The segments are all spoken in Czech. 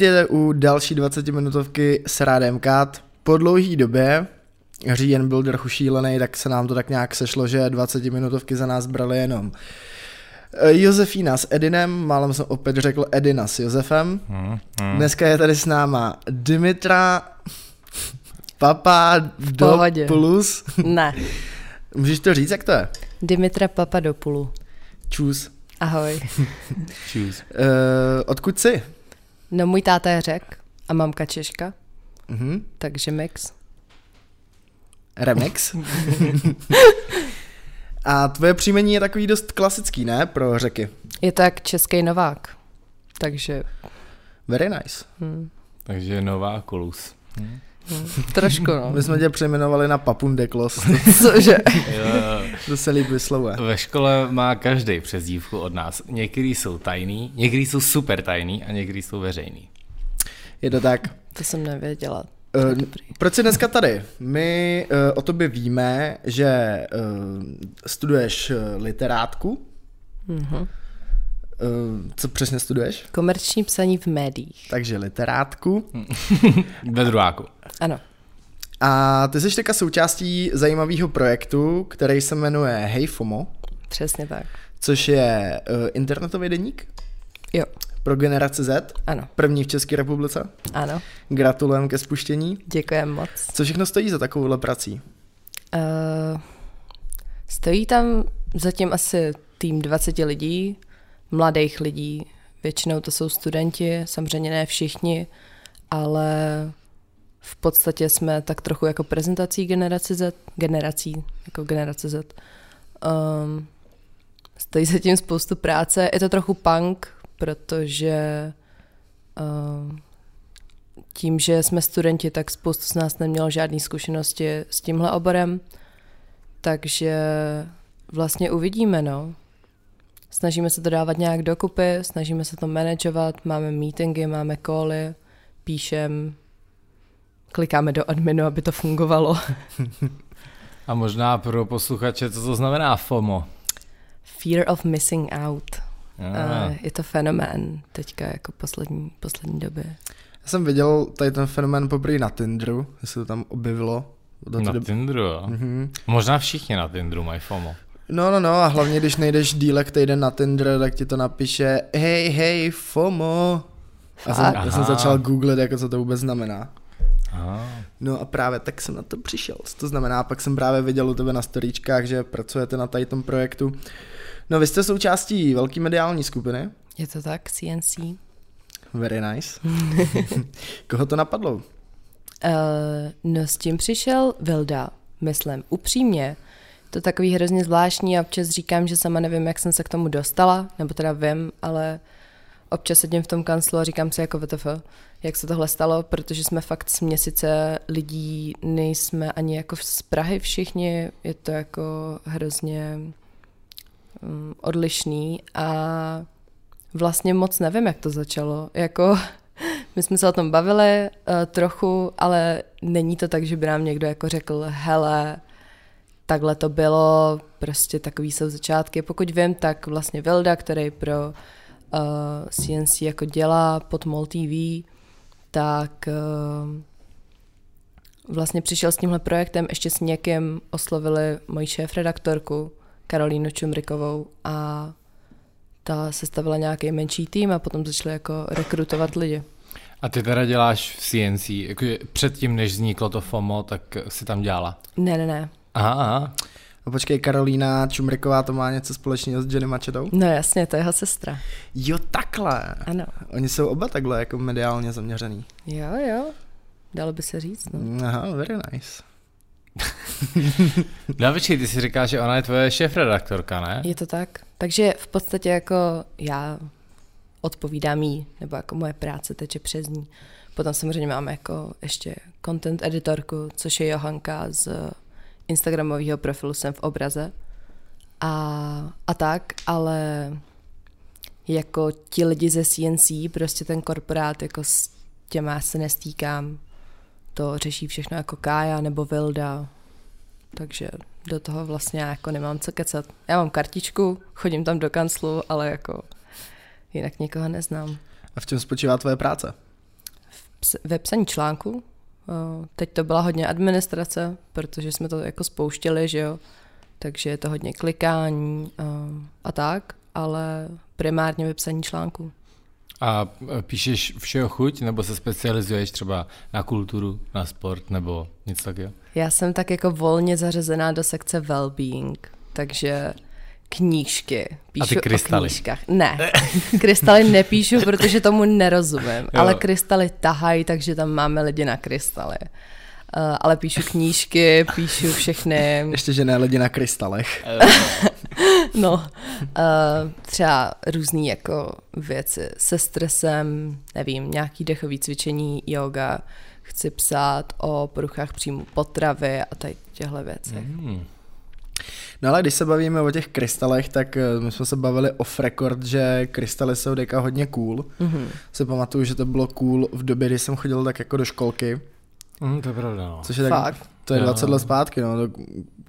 Vítejte u další 20 minutovky s Rádem Kát. Po dlouhý době říjen byl trochu šílený, tak se nám to tak nějak sešlo, že 20 minutovky za nás brali jenom eh, Josefína s Edinem, málem jsem opět řekl Edina s Josefem. Hmm, hmm. Dneska je tady s náma Dimitra Papa do plus. Ne. Můžeš to říct, jak to je? Dimitra Papadopoulou. Čus. Ahoj. Čus. Uh, odkud jsi? No můj táta je řek a mamka Češka. Mm-hmm. Takže mix. Remix. a tvoje příjmení je takový dost klasický, ne? Pro řeky. Je tak český Novák. Takže... Very nice. Hmm. Takže Novákulus. Hmm. Hmm, trošku, no. My jsme tě přejmenovali na Papundeklos. Cože? to se líp vyslovuje. Ve škole má každý přezdívku od nás. Některý jsou tajný, některý jsou super tajný a některý jsou veřejný. Je to tak. To jsem nevěděla. Uh, proč jsi dneska tady? My uh, o tobě víme, že uh, studuješ literátku. Mm-hmm. Uh, co přesně studuješ? Komerční psaní v médiích. Takže literátku. Ve druháku. Ano. A ty jsi teďka součástí zajímavého projektu, který se jmenuje Hey FOMO. Přesně tak. Což je uh, internetový deník. Jo. Pro generaci Z. Ano. První v České republice. Ano. Gratulujeme ke spuštění. Děkujeme moc. Co všechno stojí za takovouhle prací? Uh, stojí tam zatím asi tým 20 lidí, mladých lidí. Většinou to jsou studenti, samozřejmě ne všichni, ale v podstatě jsme tak trochu jako prezentací generace Z, generací, jako generace Z. Um, stojí se tím spoustu práce. Je to trochu punk, protože um, tím, že jsme studenti, tak spoustu z nás nemělo žádné zkušenosti s tímhle oborem, takže vlastně uvidíme, no. Snažíme se to dávat nějak dokupy, snažíme se to manažovat, máme meetingy, máme cally, píšem, klikáme do adminu, aby to fungovalo. A možná pro posluchače, co to znamená FOMO? Fear of missing out. Uh, je to fenomén teďka jako poslední, poslední době. Já jsem viděl tady ten fenomén poprvé na Tinderu, jestli to tam objevilo. Na doby. Tinderu, jo. Mm-hmm. Možná všichni na Tinderu mají FOMO. No, no, no, a hlavně, když nejdeš dílek týden na Tinder, tak ti to napíše hej, hej, FOMO. A jsem, já jsem začal googlit, jako co to vůbec znamená. Aha. No a právě tak jsem na to přišel. To znamená, pak jsem právě viděl u tebe na storíčkách, že pracujete na tady tom projektu. No vy jste součástí velké mediální skupiny. Je to tak, CNC. Very nice. Koho to napadlo? Uh, no s tím přišel Vilda, myslím, upřímně. To takový hrozně zvláštní a občas říkám, že sama nevím, jak jsem se k tomu dostala, nebo teda vím, ale občas sedím v tom kanclu a říkám si jako VTF, jak se tohle stalo, protože jsme fakt z měsíce lidí, nejsme ani jako z Prahy všichni, je to jako hrozně um, odlišný a vlastně moc nevím, jak to začalo. Jako, my jsme se o tom bavili uh, trochu, ale není to tak, že by nám někdo jako řekl, hele, takhle to bylo, prostě takový jsou začátky. Pokud vím, tak vlastně Vilda, který pro uh, eh, CNC jako dělá pod MOL TV, tak uh, vlastně přišel s tímhle projektem, ještě s někým oslovili moji šéf-redaktorku Karolínu Čumrikovou a ta sestavila nějaký menší tým a potom začali jako rekrutovat lidi. A ty teda děláš v CNC, jakože předtím, než vzniklo to FOMO, tak si tam dělala? Ne, ne, ne. Aha, aha. A počkej, Karolína Čumriková to má něco společného s Jenny Machetou? No jasně, to je jeho sestra. Jo, takhle. Ano. Oni jsou oba takhle jako mediálně zaměřený. Jo, jo. Dalo by se říct, no. Aha, very nice. no počkej, ty si říkáš, že ona je tvoje šéf-redaktorka, ne? Je to tak. Takže v podstatě jako já odpovídám jí, nebo jako moje práce teče přes ní. Potom samozřejmě máme jako ještě content editorku, což je Johanka z Instagramového profilu Jsem v obraze. A, a tak, ale jako ti lidi ze CNC, prostě ten korporát, jako s těma se nestýkám. To řeší všechno jako Kája nebo Vilda. Takže do toho vlastně jako nemám co kecat. Já mám kartičku, chodím tam do kanclu, ale jako jinak nikoho neznám. A v čem spočívá tvoje práce? ps- ve psaní článku. Uh, teď to byla hodně administrace, protože jsme to jako spouštěli, že jo. Takže je to hodně klikání uh, a tak, ale primárně ve psaní článku. A píšeš všeho chuť, nebo se specializuješ třeba na kulturu, na sport, nebo něco takového? Já jsem tak jako volně zařazená do sekce well-being, takže knížky. Píšu A ty krystaly? o knížkách. Ne, krystaly nepíšu, protože tomu nerozumím, Jo. ale krystaly tahají, takže tam máme lidi na krystaly. Uh, ale píšu knížky, píšu všechny, Ještě, že ne lidi na krystalech. no, uh, třeba různý jako věci se stresem, nevím, nějaký dechový cvičení, yoga, chci psát o poruchách příjmu potravy a tady těchto věcech. Hmm. No ale když se bavíme o těch krystalech, tak eh, my jsme se bavili off record, že krystaly jsou deka hodně cool. Mm-hmm. Si pamatuju, že to bylo cool v době, kdy jsem chodil tak jako do školky, Hmm, to je pravda, no. což je tak, Fakt. to je Jo. 20 let zpátky, no.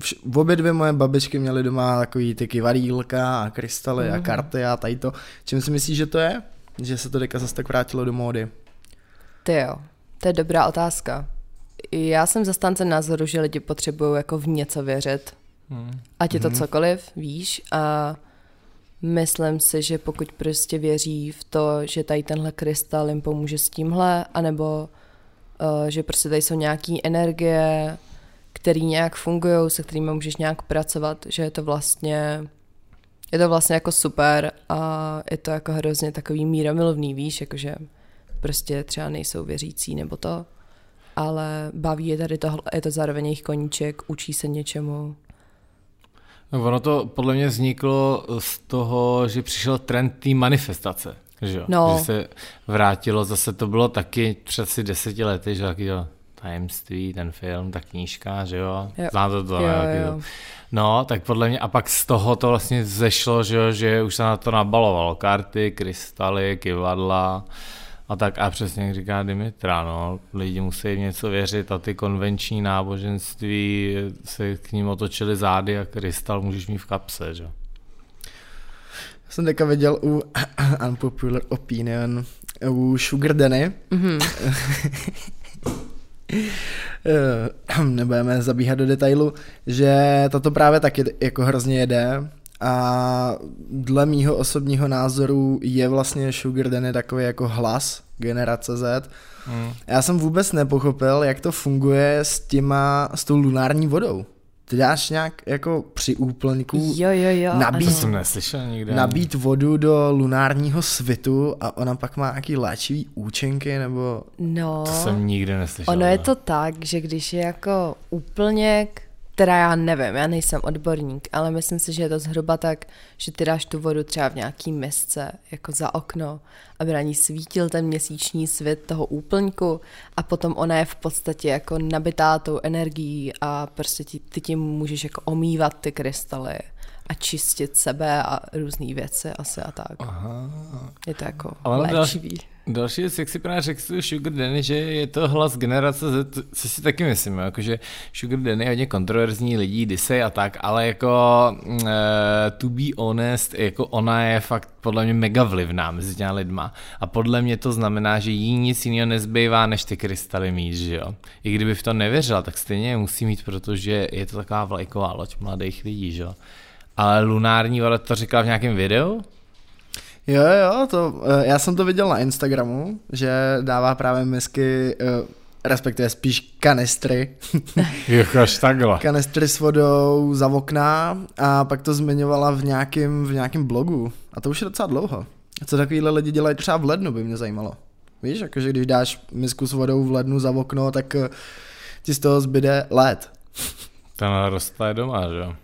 Vš, v obě dvě moje babičky měly doma takový ty kivadílka a krystaly a Mhm. karty a tady to. Čím si myslíš, že to je? Že se to deka zase tak vrátilo do módy. Ty jo, to je dobrá otázka. Já jsem zastánce názoru, že lidi potřebují jako v něco věřit. Hmm. Ať je to Mhm. cokoliv, víš. A myslím si, že pokud prostě věří v to, že tady tenhle krystal jim pomůže s tímhle, anebo uh, že prostě tady jsou nějaké energie, které nějak fungují, se kterými můžeš nějak pracovat, že je to vlastně je to vlastně jako super a je to jako hrozně takový míromilovný, víš, jakože prostě třeba nejsou věřící nebo to, ale baví je tady tohle, je to zároveň jejich koníček, učí se něčemu. No, ono to podle mě vzniklo z toho, že přišel trend té manifestace. Že, jo? No. že se vrátilo, zase to bylo taky před asi deseti lety, že taky to tajemství, ten film, ta knížka, že jo, Jo. znáte to, Jo, ne? Jo. To. No, tak podle mě, a pak z toho to vlastně zešlo, že, jo, že už se na to nabalovalo, karty, krystaly, kivadla a tak a přesně jak říká Dimitra, no, lidi musí v něco věřit a ty konvenční náboženství se k ním otočily zády a krystal můžeš mít v kapse, že jo. Jsem teďka viděl u Unpopular Opinion u Sugar Danny. Mhm. Eh, nebudeme zabíhat do detailu, že tato právě taky jako hrozně jede a dle mýho osobního názoru je vlastně Sugar Danny takový jako hlas generace Z. Mm. Já jsem vůbec nepochopil, jak to funguje s těma, s tou lunární vodou. Ty dáš nějak jako při úplňku Jo, jo, jo. Nabít- ano. jsem neslyšel nikde. nabít vodu do lunárního svitu a ona pak má nějaký léčivý účinky nebo... No, To jsem nikdy neslyšel. ono je to tak, že když je jako úplněk, teda já nevím, já nejsem odborník, ale myslím si, že je to zhruba tak, že ty dáš tu vodu třeba v nějaký misce, jako za okno, aby na ní svítil ten měsíční svět toho úplňku a potom ona je v podstatě jako nabitá tou energií a prostě ti, ty tím můžeš jako omývat ty krystaly a čistit sebe a různé věci asi a tak. Aha. Je to jako Ale léčivý. Další věc, jak si právě řekl Sugar Danny, že je to hlas generace Z, co si taky myslím, jako že Sugar Danny je hodně kontroverzní lidí, disej a tak, ale jako uh, to be honest, jako ona je fakt podle mě mega vlivná mezi těma lidma a podle mě to znamená, že jí nic jiného nezbývá, než ty krystaly mít, že jo. I kdyby v to nevěřila, tak stejně je musí mít, protože je to taková vlajková loď mladých lidí, že jo. Ale lunární voda to říkala v nějakém videu? Jo, jo, to, eh, já jsem to viděl na Instagramu, že dává právě misky, eh, respektive spíš kanistry, Jo, až takhle. kanistry s vodou za okna a pak to zmiňovala v nějakém v nějakém blogu. A to už je docela dlouho. A co takovýhle lidi dělají třeba v lednu, by mě zajímalo. Víš, jakože když dáš misku s vodou v lednu za okno, tak eh, ti z toho zbyde led. Ten roste doma, že jo.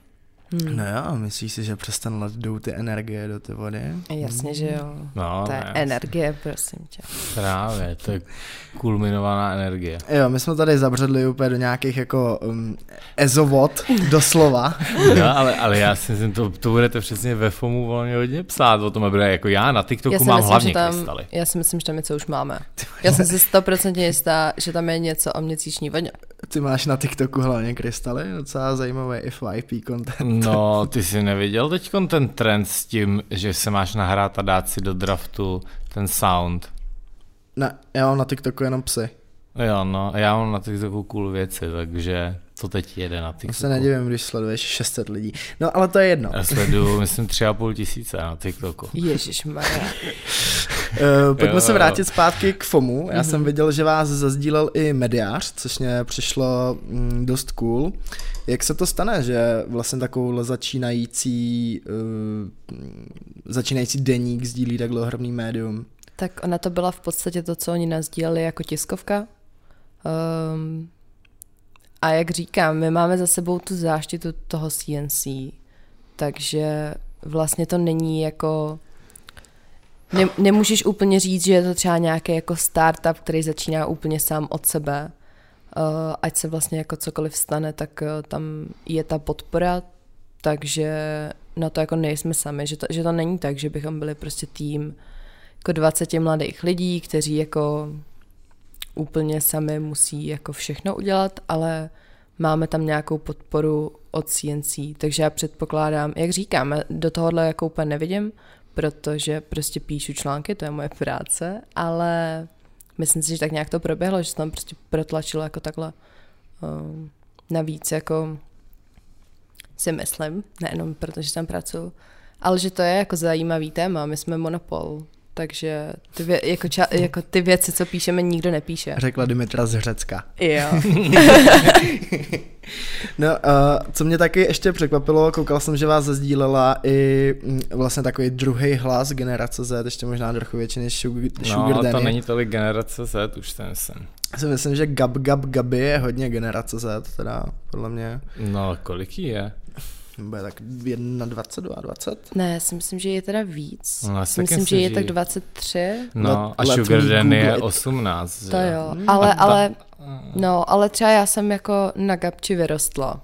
Hmm. No jo, myslíš si, že přes ten led jdou ty energie do ty vody? Jasně, že jo. No, To je ne, energie, prosím tě. Právě, to je kulminovaná energie. Jo, my jsme tady zabředli úplně do nějakých jako um, ezovod, doslova. No, ale, ale já si myslím, to, to budete přesně ve FOMu volně hodně psát o tom, aby jako já na TikToku mám hlavně že tam, krystaly. já si myslím, že tam něco už máme. Já jsem si 100% jistá, že tam je něco o měsíční vodě. Ty máš na TikToku hlavně krystaly, docela zajímavý FYP content. No, ty jsi neviděl teď ten trend s tím, že se máš nahrát a dát si do draftu ten sound. Na, já mám na TikToku jenom psy. Jo, no, já mám na TikToku cool věci, takže to teď jede na Já TikToku. se nedivím, když sleduješ 600 lidí. No ale to je jedno. Já sleduju, myslím, tři a půl tisíce na TikToku. Ježíš. Uh, pojďme Jo, se jo. vrátit zpátky k FOMu. Já jsem viděl, že vás zazdílel i mediář, což mě přišlo mm, dost cool. Jak se to stane, že vlastně takovouhle začínající, uh, začínající deník sdílí takhle ohromný médium? Tak ona to byla v podstatě to, co oni nazdíleli jako tiskovka. Um, a jak říkám, my máme za sebou tu záštitu toho CNC, takže vlastně to není jako... Ne, nemůžeš úplně říct, že je to třeba nějaký jako startup, který začíná úplně sám od sebe. Uh, ať se vlastně jako cokoliv stane, tak uh, tam je ta podpora, takže na to jako nejsme sami, že to, že to není tak, že bychom byli prostě tým jako 20 mladých lidí, kteří jako úplně sami musí jako všechno udělat, ale máme tam nějakou podporu od CNC, takže já předpokládám, jak říkám, do tohohle jako úplně nevidím, protože prostě píšu články, to je moje práce, ale myslím si, že tak nějak to proběhlo, že se tam prostě protlačilo jako takhle. Um, navíc jako si myslím, nejenom protože tam pracuji, ale že to je jako zajímavý téma, my jsme monopol, takže ty, vě, jako, ča, jako ty věci, co píšeme, nikdo nepíše. Řekla Dimitra z Řecka. Jo. No, uh, co mě taky ještě překvapilo, koukal jsem, že vás zazdílela i mm, vlastně takový druhý hlas generace Z, ještě možná trochu větší než Sugar, Sugar No, Daddy. to není tolik generace Z, už ten jsem. Já si myslím, že Gab Gab Gabi je hodně generace Z, teda podle mě No, kolik jí je? Bude tak 21, 20? Ne, já si myslím, že je teda víc. No, si myslím, že je tak že- 23. No, Let- a let Sugar Danny je Google it. 18, že? To jo, ale, ta- ale, no, ale třeba já jsem jako na Gabči vyrostla.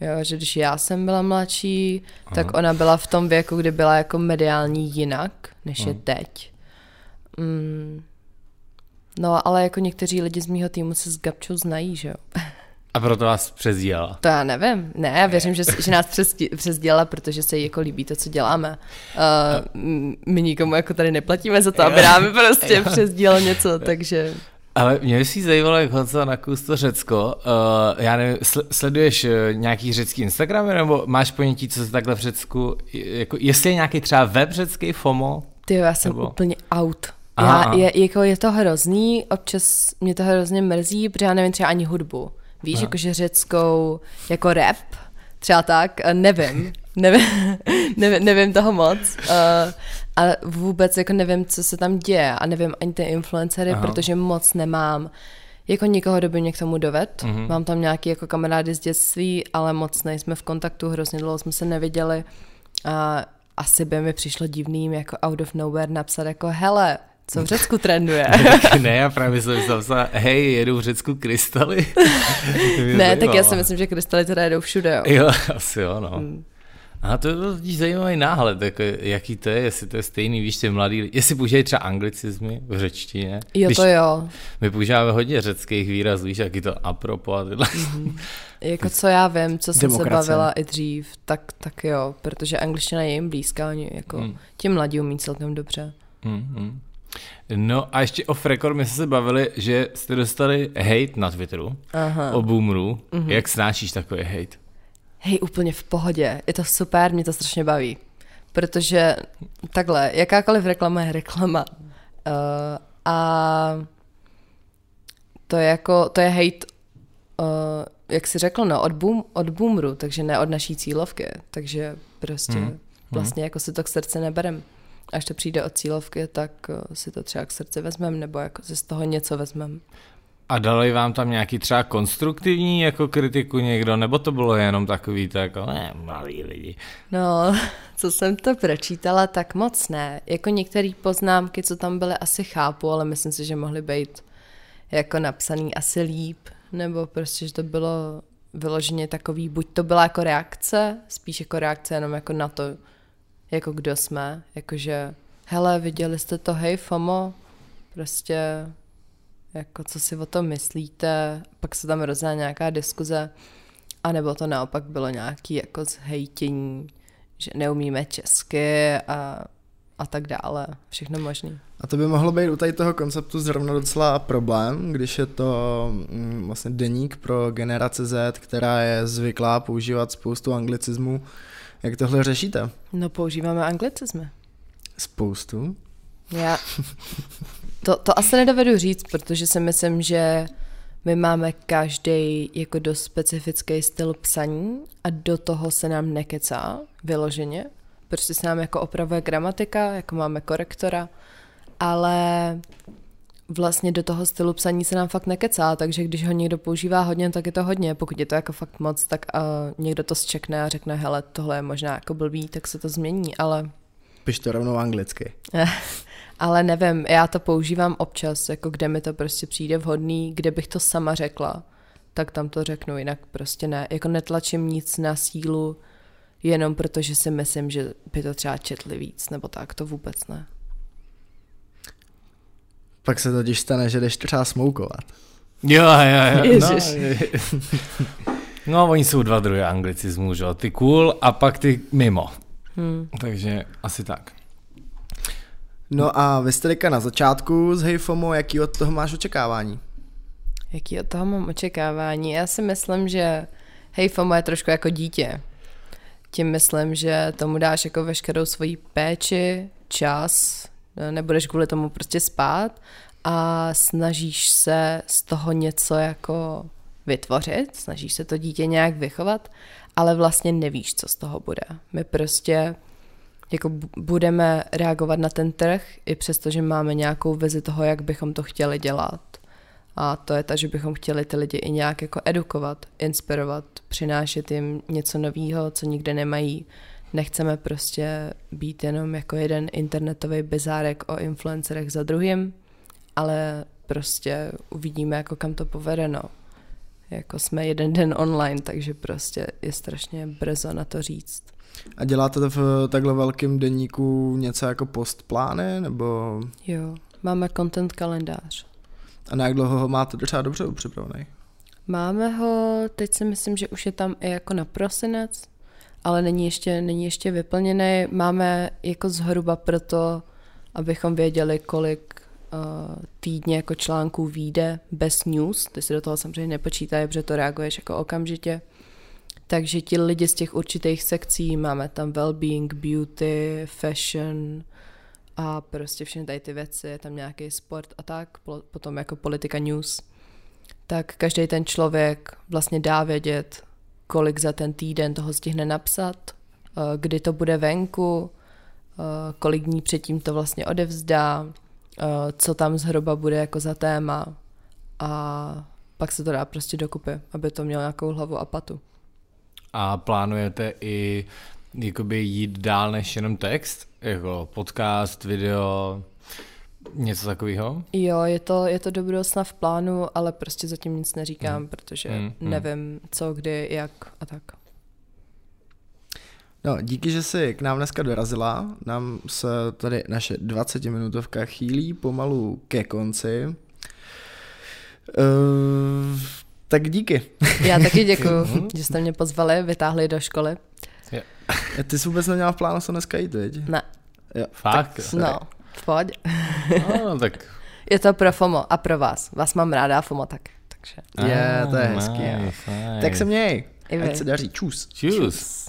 Jo, že když já jsem byla mladší, tak ona byla v tom věku, kdy byla jako mediální jinak, než je teď. Mm. No, ale jako někteří lidi z mýho týmu se s Gabčou znají, že jo. A proto vás přezdílela. To já nevím. Ne, já věřím, že, že nás přesdělala, protože se jí jako líbí to, co děláme. Uh, my nikomu jako tady neplatíme za to, aby nám prostě přesdělal něco, takže... Ale mě by si zajímalo, jak Honza na kus to Řecko. Uh, já nevím, sl- sleduješ uh, nějaký řecký Instagram, nebo máš ponětí, co se takhle v Řecku, jako, jestli je nějaký třeba web řecký FOMO? Ty já jsem Nebo- úplně out. Aha, Já, je, jako je to hrozný, občas mě to hrozně mrzí, protože já nevím třeba ani hudbu. Víš, jakože řeckou, jako rap, třeba tak, eh, nevím, nevím, nevím, nevím toho moc. Uh, a vůbec jako nevím, co se tam děje a nevím ani ty influencery, Aha. protože moc nemám jako nikoho, kdo by mě k tomu doved. Mhm. Mm-hmm. Mám tam nějaký jako kamarády z dětství, ale moc nejsme v kontaktu, hrozně dlouho jsme se neviděli. A asi by mi přišlo divným jako out of nowhere napsat jako hele, co v Řecku trenduje. ne, já právě jsem si napsal, hej, jedu v Řecku krystaly. Ne, tak já si myslím, že krystaly teda jedou všude, jo. Jo, asi jo, no. Hmm. A to je totiž zajímavý náhled, jako, jaký to je, jestli to je stejný, víš, ty mladý, lidi- jestli používají třeba anglicizmy v řečtině. Jo, to jo. My používáme hodně řeckých výrazů, víš, jaký to apropo a tyhle. Jako co já vím, co jsem Demokracie. se bavila i dřív, tak, tak jo, protože angličtina je jim blízká, oni jako Hmm. ti mladí umí celkem dobře. Mm, mm. No a ještě off record my jsme se bavili, že jste dostali hate na Twitteru Aha. o boomeru. Mhm. Jak snášíš takový hate? Hej, úplně v pohodě, je to super, mě to strašně baví. Protože takhle, jakákoliv reklama je reklama. Uh, a to je jako, to je hate, uh, jak jsi řekl, no, od, boom, od boomeru, takže ne od naší cílovky. Takže prostě Mhm. vlastně jako si to k srdci neberem. Až to přijde od cílovky, tak uh, si to třeba k srdci vezmem, nebo jako si z toho něco vezmem. A dali vám tam nějaký třeba konstruktivní jako kritiku někdo, nebo to bylo jenom takový tak, jako, ne, malí lidi. No, co jsem to pročítala, tak moc ne. Jako některé poznámky, co tam byly, asi chápu, ale myslím si, že mohly být jako napsaný asi líp, nebo prostě, že to bylo vyloženě takový, buď to byla jako reakce, spíš jako reakce jenom jako na to, jako kdo jsme, jakože hele, viděli jste to, hej FOMO, prostě jako co si o tom myslíte, pak se tam rozjela nějaká diskuze, a nebo to naopak bylo nějaký jako zhejtění, že neumíme česky a a tak dále. Všechno možný. A to by mohlo být u tady toho konceptu zrovna docela problém, když je to mm, vlastně deník pro generace Z, která je zvyklá používat spoustu anglicismů. Jak tohle řešíte? No používáme anglicizmy. Spoustu? Já to, to asi nedovedu říct, protože si myslím, že my máme každý jako dost specifický styl psaní a do toho se nám nekecá vyloženě. Prostě se nám jako opravuje gramatika, jako máme korektora, ale vlastně do toho stylu psaní se nám fakt nekecá, takže když ho někdo používá hodně, tak je to hodně. Pokud je to jako fakt moc, tak uh, někdo to zčekne a řekne, hele, tohle je možná jako blbý, tak se to změní, ale... Piš to rovnou anglicky. ale nevím, já to používám občas, jako kde mi to prostě přijde vhodný, kde bych to sama řekla, tak tam to řeknu, jinak prostě ne. Jako netlačím nic na sílu, jenom protože si myslím, že by to třeba četli víc, nebo tak, to vůbec ne. Pak se totiž stane, že jdeš třeba smoukovat. Jo, jo, jo. Ježiš. No, no, oni jsou dva druhy anglicismů, že jo? Ty cool a pak ty mimo. Hmm. Takže asi tak. No a vy jste teďka na začátku z Hejfomo, jaký od toho máš očekávání? Jaký od toho mám očekávání? Já si myslím, že Hejfomo je trošku jako dítě. Tím myslím, že tomu dáš jako veškerou svoji péči, čas, nebudeš kvůli tomu prostě spát a snažíš se z toho něco jako vytvořit, snažíš se to dítě nějak vychovat, ale vlastně nevíš, co z toho bude. My prostě jako budeme reagovat na ten trh, i přesto, že máme nějakou vizi toho, jak bychom to chtěli dělat. A to je ta, že bychom chtěli ty lidi i nějak jako edukovat, inspirovat, přinášet jim něco nového, co nikde nemají. Nechceme prostě být jenom jako jeden internetový bizárek o influencerech za druhým, ale prostě uvidíme, jako kam to povede, no. Jako jsme jeden den online, takže prostě je strašně brzo na to říct. A děláte to v takhle velkém denníku něco jako postplány, nebo? Jo, máme content kalendář. A na jak dlouho ho máte třeba dobře připravený? Máme ho, teď si myslím, že už je tam i jako na prosinec, ale není ještě, není ještě vyplněný. Máme jako zhruba proto, abychom věděli, kolik uh, týdně jako článků vyjde bez news. Ty si do toho samozřejmě nepočítají, protože to reaguješ jako okamžitě. Takže ti lidi z těch určitých sekcí, máme tam well-being, beauty, fashion a prostě všechny tady ty věci, je tam nějaký sport a tak, potom jako politika news, tak každý ten člověk vlastně dá vědět, kolik za ten týden toho stihne napsat, eh, kdy to bude venku, eh, kolik dní předtím to vlastně odevzdá, eh, co tam zhruba bude jako za téma a pak se to dá prostě dokupy, aby to mělo nějakou hlavu a patu. A plánujete i jakoby jít dál než jenom text? Jako podcast, video, něco takového? Jo, je to, je to do budoucna v plánu, ale prostě zatím nic neříkám, hmm. protože hmm. nevím co, kdy, jak a tak. No, díky, že jsi k nám dneska dorazila. Nám se tady naše 20 minutovka chýlí pomalu ke konci. Uh, tak díky. Já taky děkuji, že jste mě pozvali, vytáhli do školy. Ja. Ty jsi vůbec neměla v plánu se dneska jít, viď? Ne. Jo. Fakt? Tak, no, pojď. No, tak... Je to pro FOMO a pro vás. Vás mám ráda FOMO tak. Takže. Je, to je hezký. Nice, nice. Tak se měj. Ať se daří. Čus. Čus. Čus.